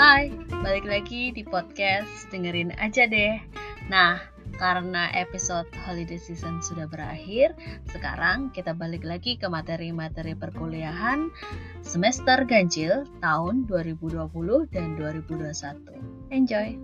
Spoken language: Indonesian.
Hai, balik lagi di podcast dengerin aja deh. Nah, karena episode holiday season sudah berakhir, sekarang kita balik lagi ke materi-materi perkuliahan semester ganjil tahun 2020 dan 2021. Enjoy!